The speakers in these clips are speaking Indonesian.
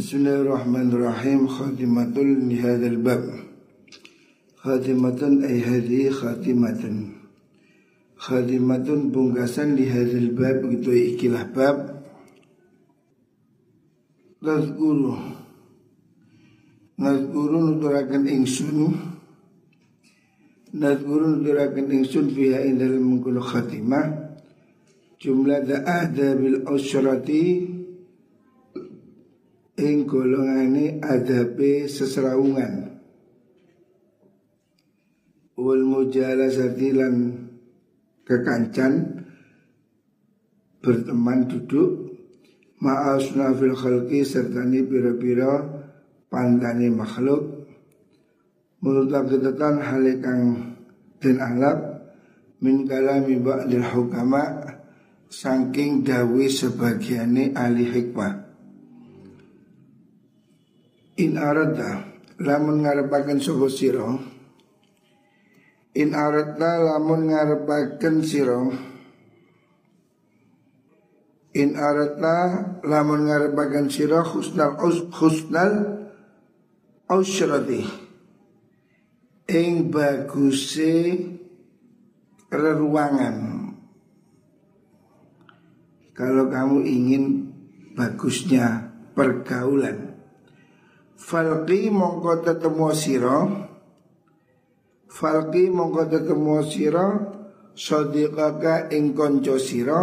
بسم الله الرحمن الرحيم. خاتمة لهذا الباب. خاتمة أي هذه خاتمة. خاتمة بونغاسا لهذا الباب gitu ikilah bab نذكر نذكر نذكر إنسون. نذكر نذكر إنسون فيها إن لم خاتمة. جملة ذا أهدى بالأسرة ing golongane adabe seserawungan wal mujalasati lan kekancan berteman duduk ma'asna fil khalqi serta ni pira-pira pandani makhluk. Multaqitan halikang den alap min kalami ba'dil hukama saking dawi sebagiane ahli hikmah In arada lamun ngarepaken sapa sira In arada lamun ngarepaken sira In arada lamun ngarepaken sira husnal husnal ausyrati ing baguse reruangan. Kalau kamu ingin bagusnya pergaulan Falqi mongko tetemu siro Falqi mongko tetemu siro Sodiqaka ing konco siro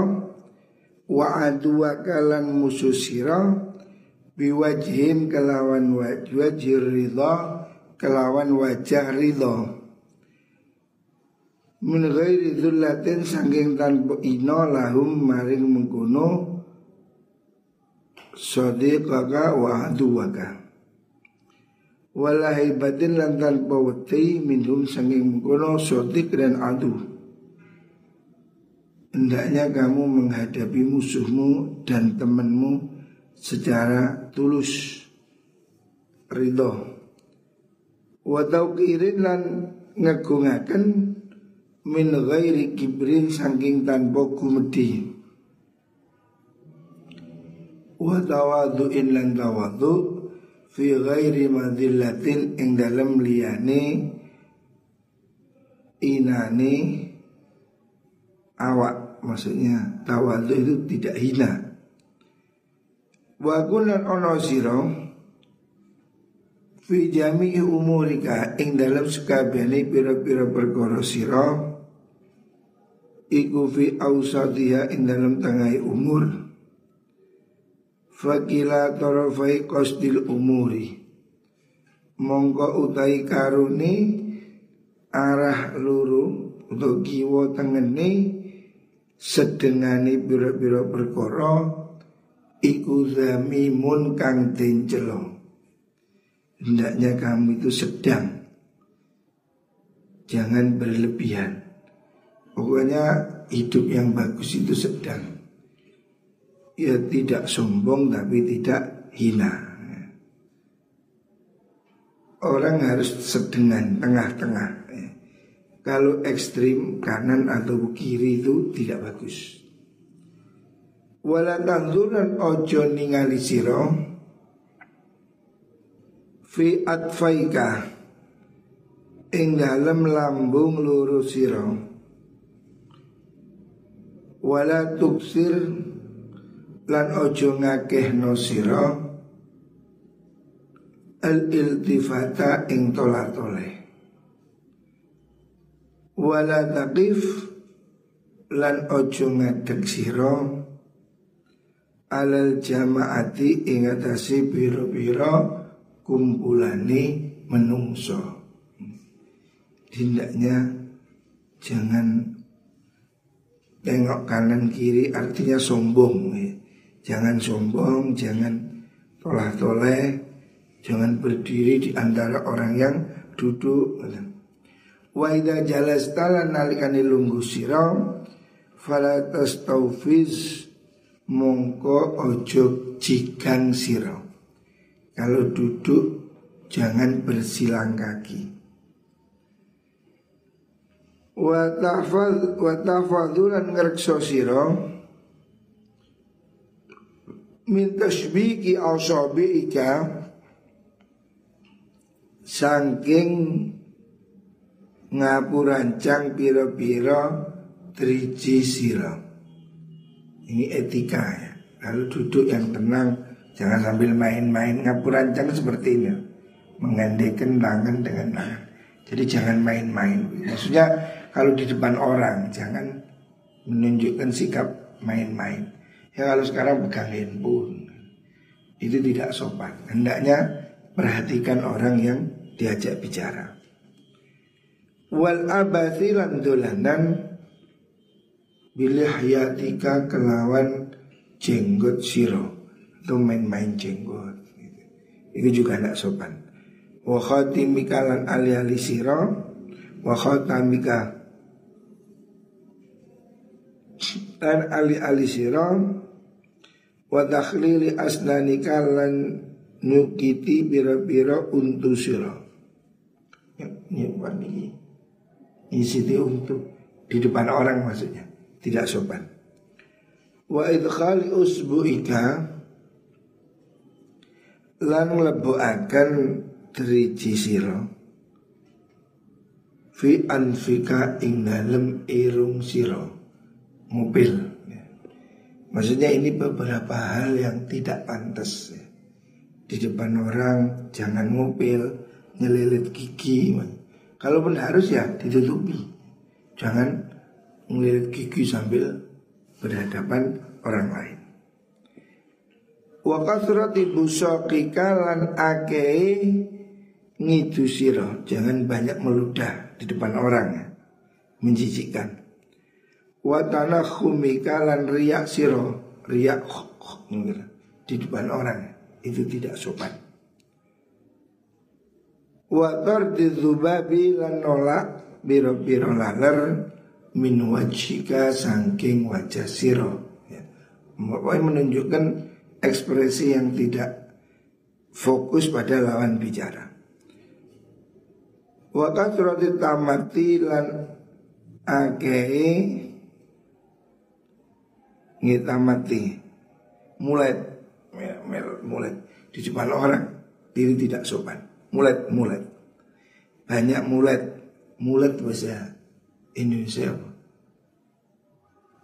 Wa aduaka lan musuh siro Biwajhin kelawan wajir ridha Kelawan wajah ridha. Min ghairi dhullatin sangking tanpa ino lahum maring mengkuno Sodiqaka wa aduaka walahi batin lan tanpa wedi minhum sanging mengkono sodik dan adu. Hendaknya kamu menghadapi musuhmu dan temanmu secara tulus. Ridho. Wa tauqirin lan ngegungaken min ghairi kibrin saking tanpa gumedi. Wa tawadu'in lan tawadu' fi ghairi madillatin ing dalam liyane inane awak maksudnya tawadu itu tidak hina. Wa kunan ono siro fi jami'i umurika ing dalam sekabehane pira-pira perkara sira iku fi ausadiha ing dalam tangai umur Fakila torofai kosdil umuri. Mongko utai karuni Arah luru Untuk kiwo tengeni Sedengani biro-biro perkoro Iku zamimun kang tencelo Hendaknya kamu itu sedang. Jangan berlebihan. Pokoknya hidup yang bagus itu sedang ya tidak sombong tapi tidak hina. Orang harus sedengan tengah-tengah. Kalau ekstrim kanan atau kiri itu tidak bagus. Wala tanzuran ojo ningali siro fi atfaika ing dalem lambung luru siro wala tuksir lan ojo no siro al iltifata ing tola tole wala taqif lan ojo ngadek siro alal jamaati ing atasi biro-biro kumpulani menungso tindaknya jangan tengok kanan kiri artinya sombong ya. Jangan sombong, jangan tolah-toleh, jangan berdiri di antara orang yang duduk. Wa idza jalasta lan nalikane lungguh sira fala tastaufiz mongko ojo jigang sira. Kalau duduk jangan bersilang kaki. Wa tahfaz wa tahfazulan ngrekso sira min tasbiki ika saking ngapurancang piro-piro triji siro ini etika ya. Lalu duduk yang tenang jangan sambil main-main ngapurancang seperti ini. Mengandekan tangan dengan tangan. Jadi jangan main-main. Maksudnya kalau di depan orang jangan menunjukkan sikap main-main Ya kalau sekarang pegang handphone. Itu tidak sopan. Hendaknya perhatikan orang yang diajak bicara. Wal abathi dolanan Bilih hayatika kelawan jenggot siro. Itu main-main jenggot. Itu juga tidak sopan. Wa khatimika lan ali-ali siro. Wa khatamika dan ali-ali siro wa takhlili asnanika lan nyukiti bira-bira untu sira. Ini ini isi untuk di depan orang maksudnya tidak sopan. Wa idkhali usbu'ika lan akan driji sira. Fi anfika ing dalem irung sira. Mobil Maksudnya ini beberapa hal yang tidak pantas ya. Di depan orang jangan ngupil, nyelilit gigi Kalaupun harus ya ditutupi. Jangan ngelilit gigi sambil berhadapan orang lain. Wa kasrati busaqika lan akei ngidu siro Jangan banyak meludah di depan orang ya. Menjijikkan Watana khumika lan riak siro. Riak di depan orang. Itu tidak sopan. Watar di zubabi lan nolak Biro-biro laler Min wajika sangking wajah siro. Ya. menunjukkan ekspresi yang tidak fokus pada lawan bicara. Wa kasrati tamati lan akei ngita mati. Mulai mulai di depan orang diri tidak sopan. Mulai mulai banyak mulai mulai bahasa Indonesia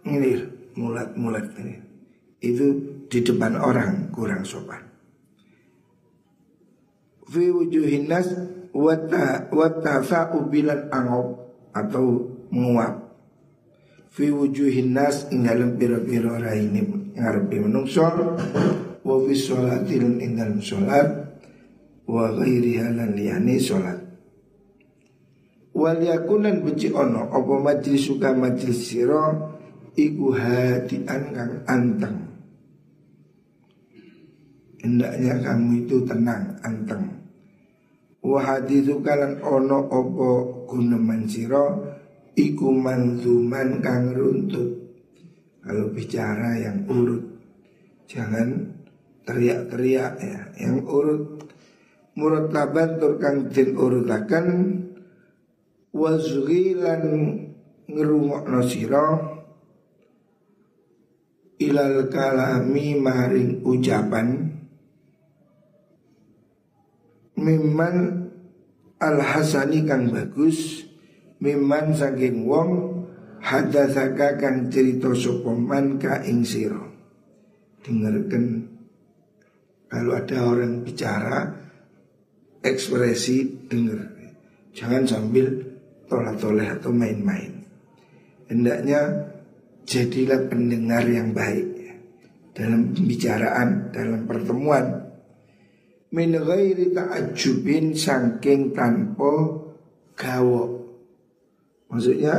ini mulai mulai ini. Itu di depan orang kurang sopan. Fi wujuhin nas wata wata fa'ubilan angop atau menguap fi wujuhin nas ing dalem pira-pira raine ngarepe menungso wa fi sholatil ing dalem salat wa ghairiha lan liyane salat wal yakunan beci ono apa majlis suka majlis sira iku hadian kang anteng. Hendaknya kamu itu tenang anteng. Wa hadithu kalan ono opo guneman sira iku manzuman kang runtut. Kalau bicara yang urut, jangan teriak-teriak ya, yang urut. Murataban tur kang den urutaken wazghilan ngrungokno sira ilal kalami maring ucapan mimman al hasani kang bagus Miman saking wong Hadasaka kan cerita sopoman ka ing siro Dengarkan Kalau ada orang bicara Ekspresi dengar Jangan sambil toleh-toleh atau main-main. Hendaknya jadilah pendengar yang baik Dalam pembicaraan, dalam pertemuan. Min ghairi ta'ajubin sangking tanpa gawok Maksudnya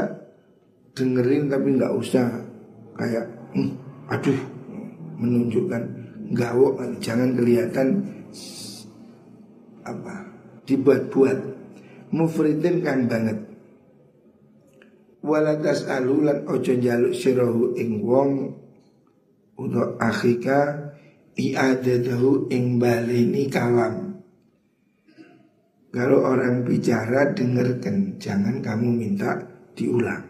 dengerin tapi nggak usah kayak hm, aduh menunjukkan gawok jangan kelihatan apa dibuat-buat. Mufridin kan banget. Walatas alulan ojo jaluk sirohu ing wong untuk akhika i'adadahu ing balini kalam kalau orang bicara dengarkan, jangan kamu minta diulang.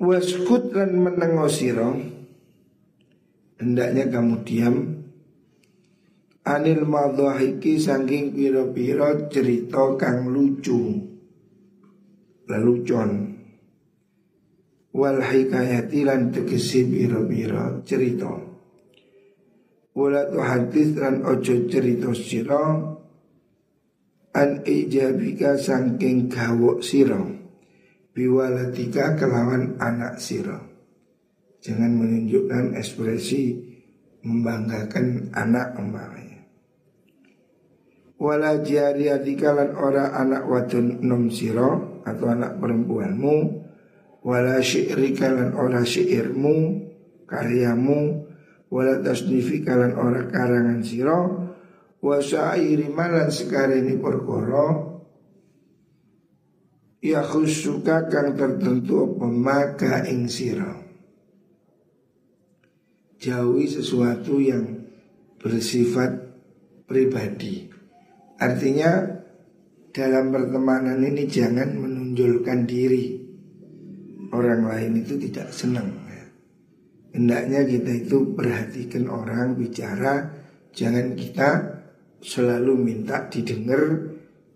Waskut lan menengo siro hendaknya kamu diam. Anil madhahiki saking piro-piro cerita kang lucu lelucon. Wal hikayati lan tegesi piro-piro cerita. Wala hadis lan ojo cerita sira an ijabika saking gawok sira. Biwalatika kelawan anak sira. Jangan menunjukkan ekspresi membanggakan anak umpamanya. Wala jariyatika lan ora anak wadon nom siro atau anak perempuanmu. Wala syi'rika lan ora syairmu karyamu. Wala tasnifika lan ora karangan siro wa syairi malan ini perkara ya khusuka kang tertentu apa maka ing siro jauhi sesuatu yang bersifat pribadi. Artinya dalam pertemanan ini jangan menunjukkan diri. Orang lain itu tidak senang ya. Hendaknya kita itu perhatikan orang bicara Jangan kita selalu minta didengar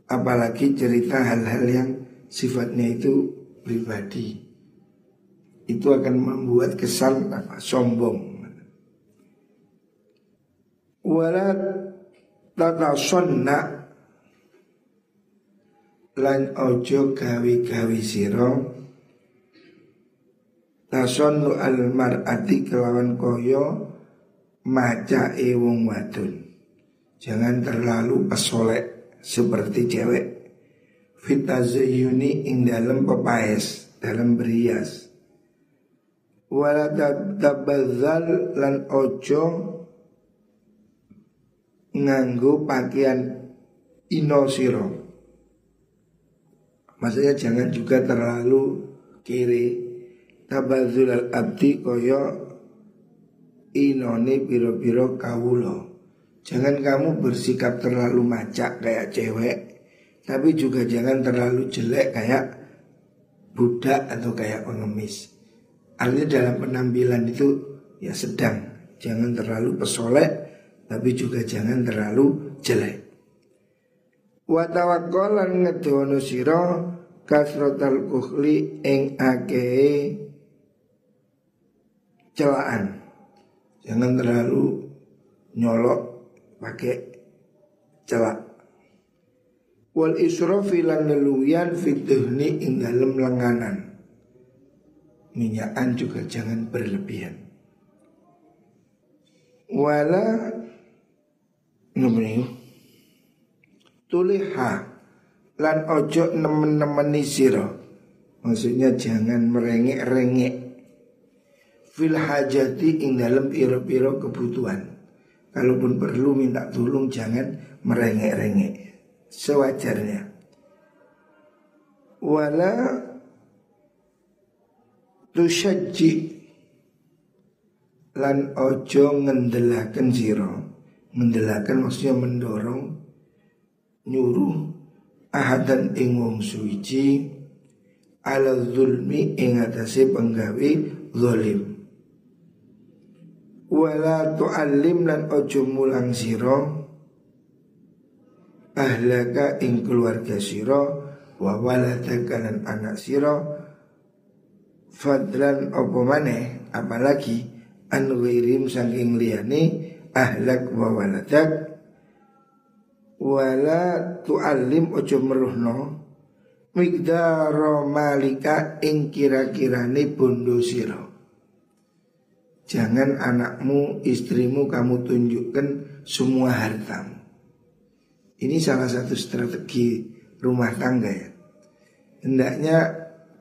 Apalagi cerita hal-hal yang sifatnya itu pribadi. Itu akan membuat kesan apa, sombong. Walat tata sonna lan ojo gawi-gawi siro tasonnu al mar'ati kelawan koyo maca wong wadon jangan terlalu pesolek seperti cewek. Fitazayuni ing dalam pepaes dalam berias wala tabadzal lan ojo nganggo pakaian ino siro Maksudnya jangan juga terlalu kiri. Tabadzul al-abdi koyo Inoni biro-biro kawulo Jangan kamu bersikap terlalu macak kayak cewek Tapi juga jangan terlalu jelek kayak budak atau kayak pengemis. Artinya dalam penampilan itu ya sedang. Jangan terlalu pesolek Tapi juga jangan terlalu jelek. Wa tawakkalan ngedono sira kasrotal kuhli ing ake celaan. Jangan terlalu nyolok pakai celak. Wal israfi lan leluyan fituhni ing dalem lenganan. Minyakan juga jangan berlebihan. Wala Ngomong tuliha lan ojo nemen-nemeni siro Maksudnya jangan merengek-rengek Fil hajati ing dalam piro-piro kebutuhan Kalaupun perlu minta tolong jangan merengek-rengek. Sewajarnya. Wala tusyaji Lan ojo ngendelakan siro Ngendelakan maksudnya mendorong nyuruh ahadan ing wong suci ala zulmi ing atase penggawe zalim wala tu'allim lan ojo mulang sira. Ahlaka ing keluarga sira wa waladaka lan anak sira. Fadlan apa maneh? Apalagi an wirim saking liyane ahlak wa waladak. Wala tu'allim ojo meruhno. Migdaro malika ing kira-kirane bondo siro Jangan anakmu, istrimu kamu tunjukkan semua hartamu Ini salah satu strategi rumah tangga ya Hendaknya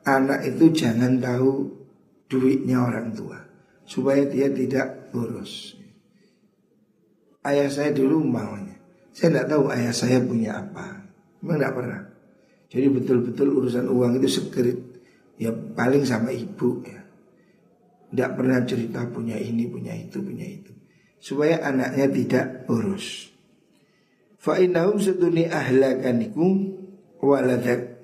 anak itu jangan tahu duitnya orang tua Supaya dia tidak boros Ayah saya dulu maunya saya tidak tahu ayah saya punya apa. Memang tidak pernah. Jadi betul-betul urusan uang itu sekerit. Ya paling sama ibu ya. Tidak pernah cerita punya ini, punya itu, punya itu. Supaya anaknya tidak urus. Fa'inahum setuni ahlakaniku waladak.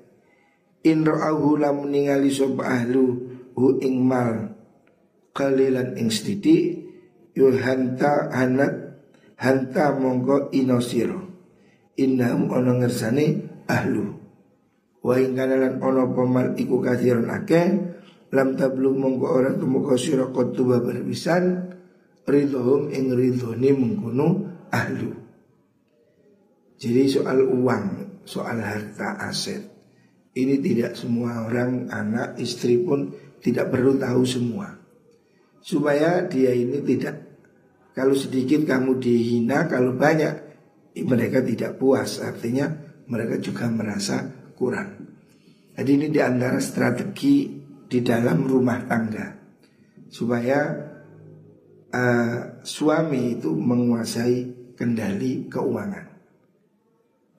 In ra'ahu lam ningali sopa ahlu hu ing mal kalilan ing sedidi yuhanta hanat hanta mongko inosiro innahum ono ngersane ahlu wa ing lan ono pemal iku kathiron ake lam tablu mongko ora tumeka sira kotuba berbisan ridhohum ing ridhone mengkono ahlu jadi soal uang soal harta aset ini tidak semua orang anak istri pun tidak perlu tahu semua supaya dia ini tidak kalau sedikit kamu dihina, kalau banyak mereka tidak puas. Artinya mereka juga merasa kurang. Jadi ini di antara strategi di dalam rumah tangga. Supaya uh, suami itu menguasai kendali keuangan.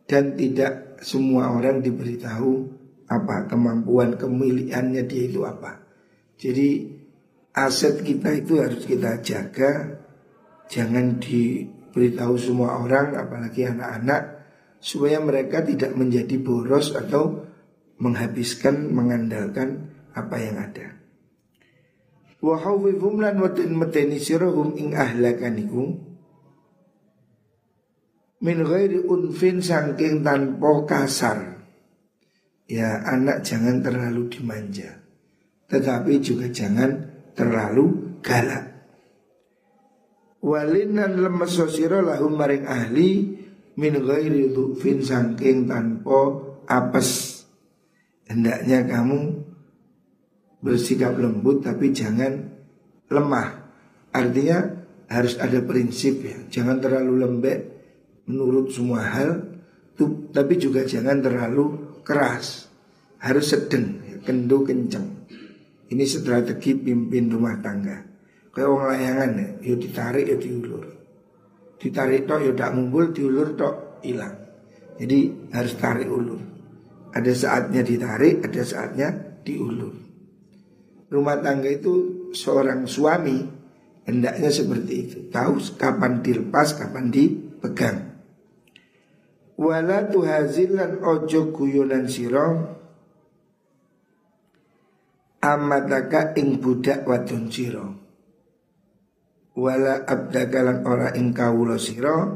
Dan tidak semua orang diberitahu apa kemampuan kemilikannya dia itu apa. Jadi aset kita itu harus kita jaga. Jangan diberitahu semua orang apalagi anak-anak Supaya mereka tidak menjadi boros atau menghabiskan mengandalkan apa yang ada Wa khawfifum lan watin meteni sirahum ing ahlakaniku Min ghairi unfin sangking tanpa kasar Ya anak jangan terlalu dimanja Tetapi juga jangan terlalu galak. Walinan lemes sosiro lahum maring ahli min ghairi dhufin sangking tanpa apes. Hendaknya kamu bersikap lembut tapi jangan lemah. Artinya harus ada prinsip ya. Jangan terlalu lembek menurut semua hal, tapi juga jangan terlalu keras. Harus sedang, ya, kendo kencang. Ini strategi pimpin rumah tangga. Kayak orang layangan ya, yuk ditarik ya diulur. Ditarik tok ya tak mumbul, diulur tok hilang. Jadi harus tarik ulur. Ada saatnya ditarik, ada saatnya diulur. Rumah tangga itu seorang suami hendaknya seperti itu. Tahu kapan dilepas, kapan dipegang. Wala tuhazilan ojo guyonan sirong amataka ing budak wadon sira wala abdaka lan ora ing kawula sira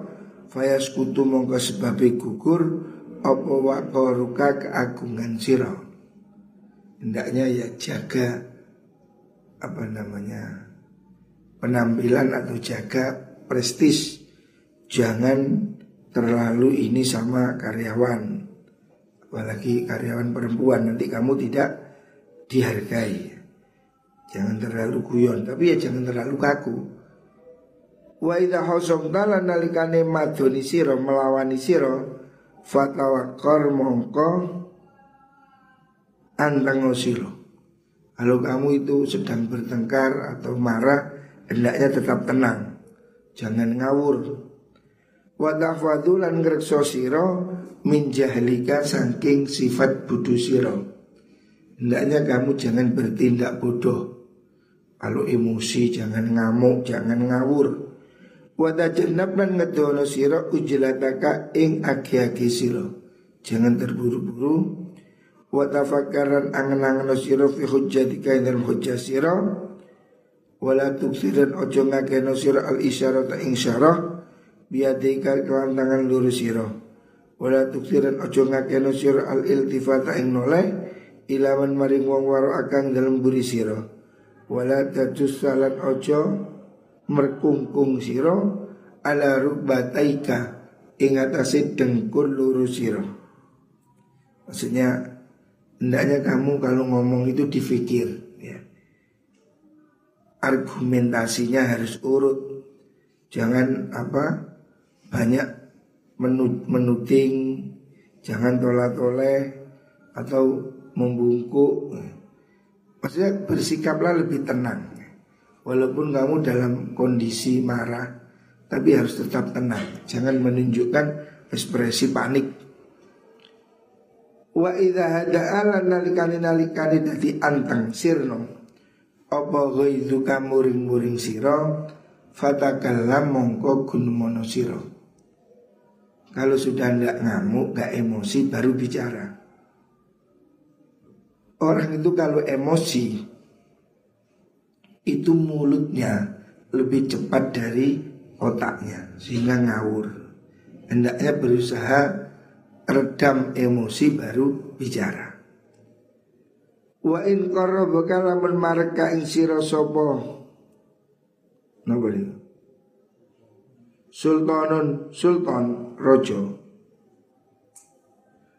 fayaskutu mongko sebabe gugur apa waqaruka keagungan sira hendaknya ya jaga apa namanya penampilan atau jaga prestis jangan terlalu ini sama karyawan apalagi karyawan perempuan nanti kamu tidak dihargai. Jangan terlalu guyon, tapi ya jangan terlalu kaku. Wa idha hosong talan nalikane madoni siro melawani siro fatawakor mongko antang siro. Kalau kamu itu sedang bertengkar atau marah, hendaknya tetap tenang. Jangan ngawur. Wadafadulan ngrekso siro min jahlika saking sifat budu siro. Hendaknya kamu jangan bertindak bodoh Kalau emosi jangan ngamuk, jangan ngawur Wada jenab dan ngedono siro ujilataka ing aki-aki siro Jangan terburu-buru Wada fakaran angen-angen siro fi hujjatika ing dalam hujjah siro Wala tuksiran ojo ngakeno siro al isyarata ing syarah Biadika kelan tangan lurus siro Wala tuksiran ojo ngakeno siro al iltifata ing noleh ilaman maring wong waro akan dalam buri siro wala tajus salat ojo merkungkung siro ala rubataika ing atase dengkul luru siro maksudnya hendaknya kamu kalau ngomong itu difikir ya. argumentasinya harus urut. Jangan apa banyak menut, menuting jangan tolak-toleh atau membungkuk. Maksudnya bersikaplah lebih tenang. Walaupun kamu dalam kondisi marah Tapi harus tetap tenang. Jangan menunjukkan ekspresi panik Wa idha hada'ala nalikani nalikani dadi antang sirno Apa ghaiduka muring-muring siro Fatakallam mongko gunumono siro Kalau sudah tidak ngamuk, gak emosi baru bicara. Orang itu kalau emosi itu mulutnya lebih cepat dari otaknya sehingga ngawur. Hendaknya berusaha redam emosi baru bicara. Wa in qarrabaka lamun mareka ing sira sapa Napa Sultanun sultan rojo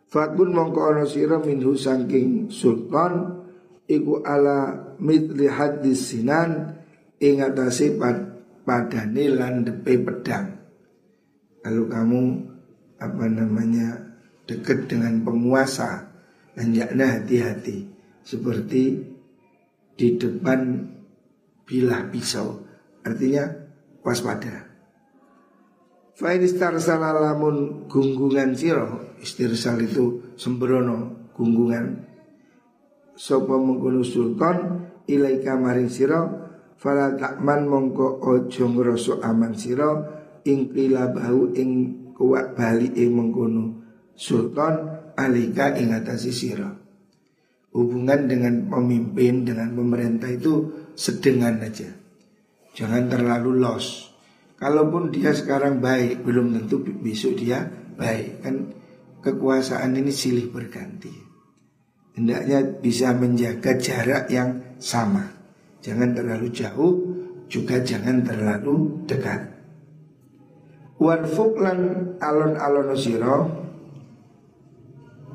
Fakun mongko ana sira minhu saking sultan iku ala mitli hadis sinan ing atase pad, padane lan pedang. Kalau kamu apa namanya dekat dengan penguasa hendaknya hati-hati. Seperti di depan bilah pisau. Artinya waspada. Fainistar salalamun gunggungan siro Istirsal itu sembrono gunggungan. Sopo mengkono sultan Ilaika maring siro Fala takman mongko ojo ngeroso aman siro Ingkila bau ing kuat bali ing mengkono sultan Alika ing atasi siro Hubungan dengan pemimpin dengan pemerintah itu sedengan aja Jangan terlalu los Kalaupun dia sekarang baik Belum tentu besok dia baik Kan kekuasaan ini silih berganti. Hendaknya bisa menjaga jarak yang sama. Jangan terlalu jauh, juga jangan terlalu dekat. Warfuk lan alon-alon siro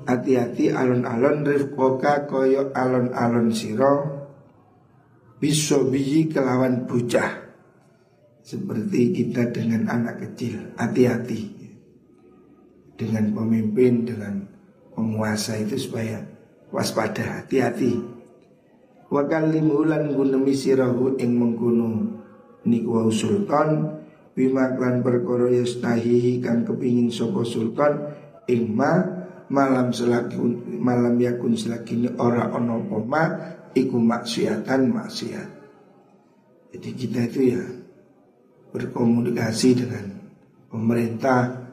Hati-hati alon-alon rifkoka koyo alon-alon siro Bisobiyi kelawan bujah Seperti kita dengan anak kecil. Hati-hati. Dengan pemimpin, dengan penguasa itu supaya waspada, hati-hati. Wa kalimulan gunemi sirahu ing mengkono. Niku sultan. Bima klan perkara yastahihi kang kepingin sapa sultan. Ing ma malam selagi malam yakun selagi ora ono poma iku maksiatan maksiat. Jadi kita itu ya berkomunikasi dengan pemerintah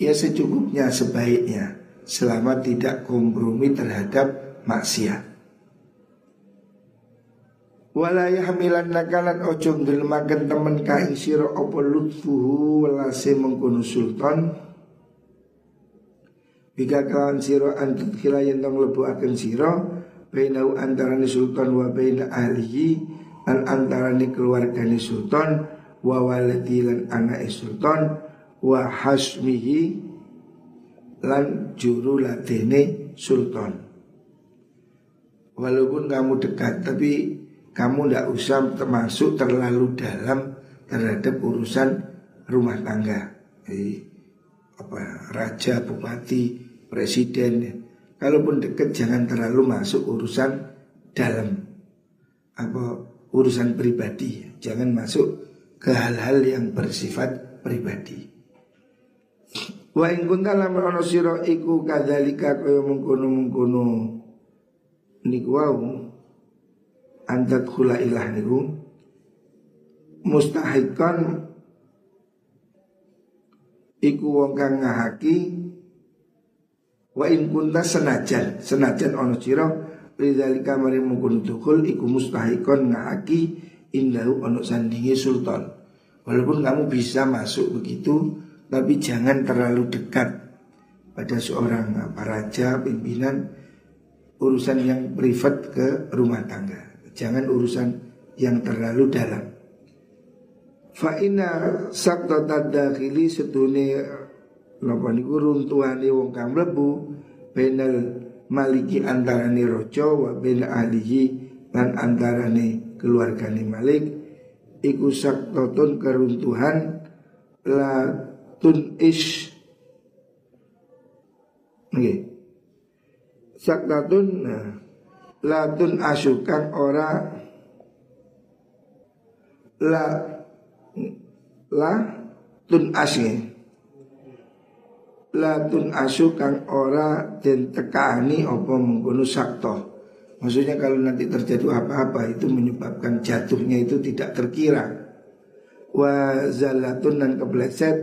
ya secukupnya sebaiknya selama tidak kompromi terhadap maksiat. Walaya hamilan nakalan ojo ngelmakan temen kain siro opo lutfuhu walase mengkono sultan Bika kawan siro antut khilayan tong lebu akan siro Bainau antarani sultan wa baina ahlihi An antarani keluargani sultan Wa waladi lan anak sultan wa hasmihi lan juru latene sultan. Walaupun kamu dekat tapi kamu tidak usah termasuk terlalu dalam terhadap urusan rumah tangga. Jadi apa raja, bupati, presiden. Kalaupun dekat jangan terlalu masuk urusan dalam apa urusan pribadi. Jangan masuk ke hal-hal yang bersifat pribadi. Wa ing kunta lamun ana sira iku kadzalika kaya mengkono-mengkono niku wau antat khula ilah niku mustahikan iku wong kang ngahaki wa in kunta senajan. Senajan ana sira lidzalika mari mengkono dukul iku mustahikon ngahaki indahu ana sandingi sultan. Walaupun kamu bisa masuk begitu tapi jangan terlalu dekat pada seorang apa, raja, pimpinan Urusan yang privat ke rumah tangga. Jangan urusan yang terlalu dalam. Fa'ina sabta tadakhili setune Napa niku runtuhane wong kang mlebu benal maliki antarane raja wa ben ahlihi lan antarane keluargane Malik. Iku saktatun keruntuhan la tun ish. Nggih. Saktatun nah, latun asukan ora la la tun asih latun asukan ora dan tekani apa mengkono sakto Maksudnya kalau nanti terjadi apa-apa itu menyebabkan jatuhnya itu tidak terkira. Wa zalatun dan kepleset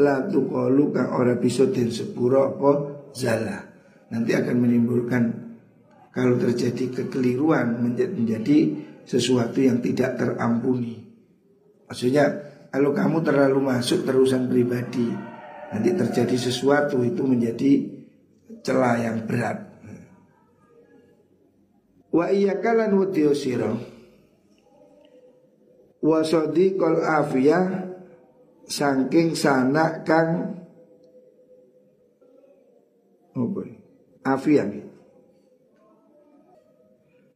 la tuqalu kang ora bisa den sepuro apa zala. Nanti akan menimbulkan kalau terjadi kekeliruan menjadi sesuatu yang tidak terampuni. Maksudnya kalau kamu terlalu masuk terusan pribadi Nanti terjadi sesuatu itu menjadi celah yang berat. Wa kalan wadiyo siro Wa kol afiyah Sangking sana kang Apa Afiyah.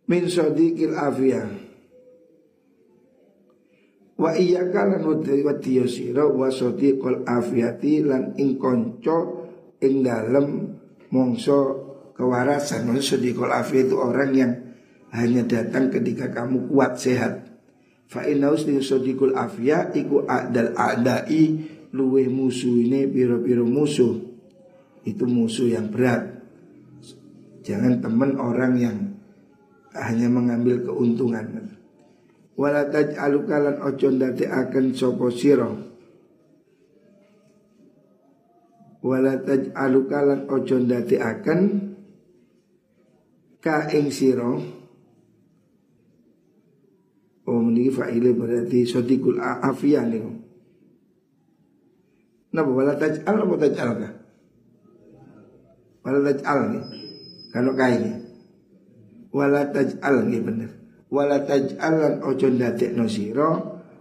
Min sodikil afiyah Wa iya kalan wadiyo siro wa kol afiyati lan ing konco ing dalem mongso kewarasan. Maksud kol afiyat itu orang yang hanya datang ketika kamu kuat sehat. Fa innaus li sodikul afiyah iku adal adai luwe musuh ini piro-piro musuh. Itu musuh yang berat. Jangan teman orang yang hanya mengambil keuntungan wala taj'alu kalan ojo akan sopo siro wala taj'alu kalan ojo akan ka ing siro Oh ini fa'ile berarti sotikul afiyah nih Napa? Wala taj'al apa taj'al ka? Wala taj'al nih Kalau kainnya Wala taj'al nih bener wala taj'alan ojo ndadekno sira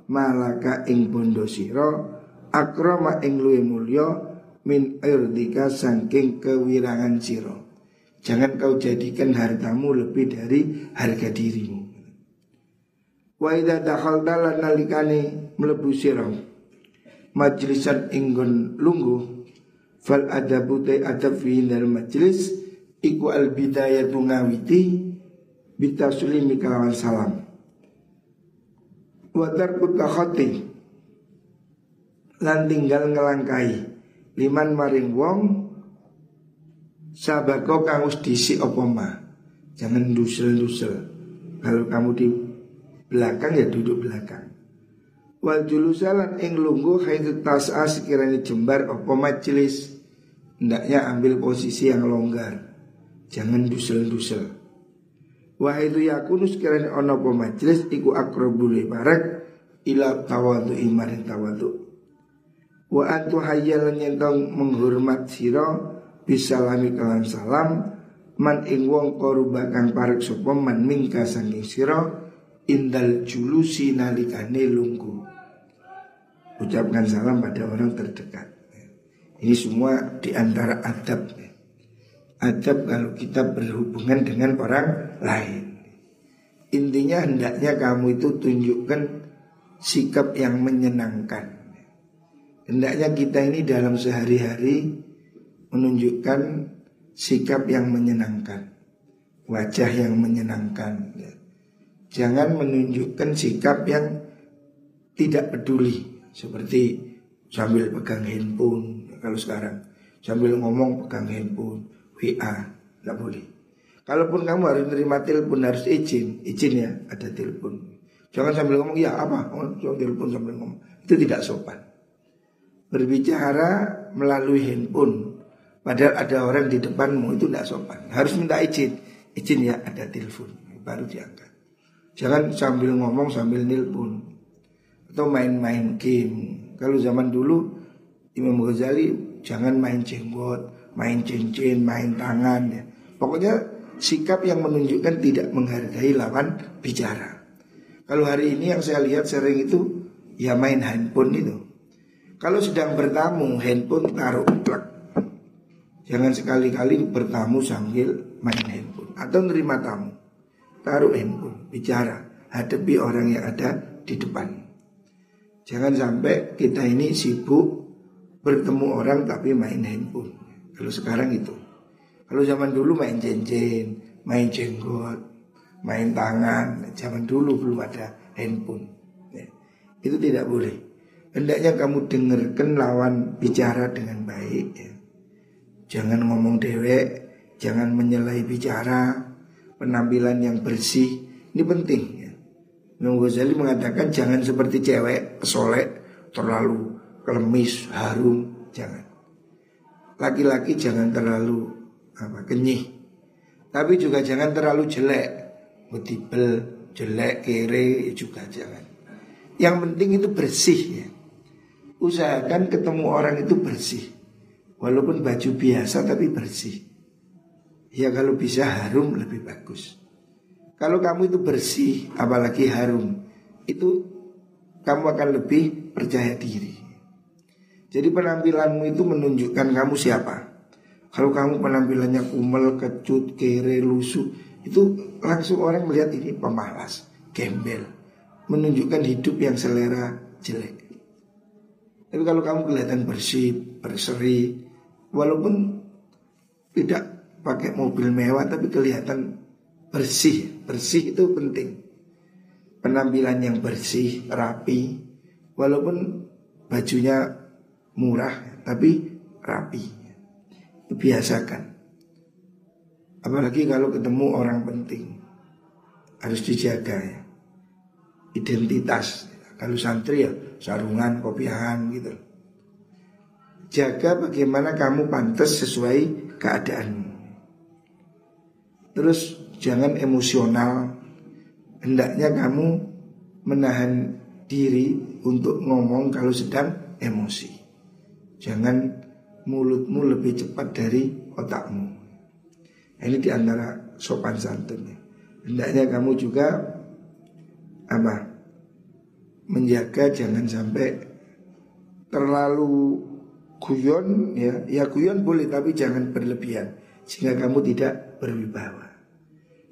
malaka ing bondo sira akrama ing luwe mulya min irdika saking kewirangan sira. Jangan kau jadikan hartamu lebih dari harga dirimu. Wa idza dakhalta lan nalikane mlebu sira. Majlisan inggon lungguh fal adabu ta adab fi majlis iku al bidayatu ngawiti bitaslimi kalawan salam. Wa tarku takhati. Lan tinggal ngelangkai liman maring wong sabako kang wis disi apa jangan dusel-dusel kalau kamu di belakang ya duduk belakang. Wal julusalan ing lunggu haitu tas'a sekiranya jembar apa majelis hendaknya ambil posisi yang longgar. Jangan dusel-dusel Wa itu yakunu sekiranya ono po majlis iku akrobule barak ila tawadu imarin tawadu. Wa antu hayyalan nyentong menghormat siro bisalami kalan salam man ing wong koruba parek sapa man mingka sanging siro indal julusi nalikane lunggu. Ucapkan salam pada orang terdekat. Ini semua di antara adab adab kalau kita berhubungan dengan orang lain. Intinya hendaknya kamu itu tunjukkan sikap yang menyenangkan. Hendaknya kita ini dalam sehari-hari menunjukkan sikap yang menyenangkan, wajah yang menyenangkan. Jangan menunjukkan sikap yang tidak peduli seperti sambil pegang handphone kalau sekarang sambil ngomong pegang handphone WA nggak boleh. Kalaupun kamu harus menerima telepon harus izin, izin ya ada telepon. Jangan sambil ngomong ya apa, oh, telepon sambil ngomong itu tidak sopan. Berbicara melalui handphone, padahal ada orang di depanmu itu tidak sopan. Harus minta izin, izin ya ada telepon baru diangkat. Jangan sambil ngomong sambil nelpon atau main-main game. Kalau zaman dulu Imam Ghazali jangan main jenggot, main cincin, main tangan ya. Pokoknya sikap yang menunjukkan tidak menghargai lawan bicara. Kalau hari ini yang saya lihat sering itu ya main handphone itu. Kalau sedang bertamu handphone taruh plug. Jangan sekali-kali bertamu sambil main handphone atau nerima tamu. Taruh handphone, bicara, hadapi orang yang ada di depan. Jangan sampai kita ini sibuk bertemu orang tapi main handphone. Kalau sekarang itu. Kalau zaman dulu main cincin, main jenggot, main tangan. Zaman dulu belum ada handphone. Ya. Itu tidak boleh. Hendaknya kamu dengarkan lawan bicara dengan baik. Ya. Jangan ngomong dewek, jangan menyelai bicara, penampilan yang bersih. Ini penting ya. Imam Ghazali mengatakan jangan seperti cewek, solek, terlalu kelemis, harum, jangan laki-laki jangan terlalu apa kenyih. Tapi juga jangan terlalu jelek, mutibel, jelek, kere juga jangan. Yang penting itu bersih ya. Usahakan ketemu orang itu bersih. Walaupun baju biasa tapi bersih. Ya kalau bisa harum lebih bagus. Kalau kamu itu bersih, apalagi harum, itu kamu akan lebih percaya diri. Jadi penampilanmu itu menunjukkan kamu siapa. Kalau kamu penampilannya kumel, kecut, kere, lusuh, itu langsung orang melihat ini pemalas, gembel, menunjukkan hidup yang selera jelek. Tapi kalau kamu kelihatan bersih, berseri, walaupun tidak pakai mobil mewah tapi kelihatan bersih. Bersih itu penting. Penampilan yang bersih, rapi, walaupun bajunya murah tapi rapi biasakan. Apalagi kalau ketemu orang penting harus dijaga ya. Identitas. Kalau santri ya sarungan, kopiahan gitu. Jaga bagaimana kamu pantas sesuai keadaanmu. Terus jangan emosional. Hendaknya kamu menahan diri untuk ngomong kalau sedang emosi. Jangan mulutmu lebih cepat dari otakmu. Ini di antara sopan santun. Hendaknya kamu juga apa menjaga jangan sampai terlalu guyon ya ya guyon boleh tapi jangan berlebihan sehingga kamu tidak berwibawa.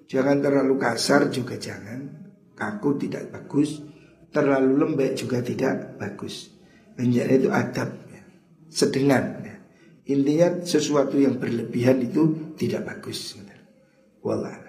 Jangan terlalu kasar juga jangan kaku tidak bagus, terlalu lembek juga tidak bagus. Menjadi itu adab. Sedengan ya. Intinya sesuatu yang berlebihan itu tidak bagus. Wallah.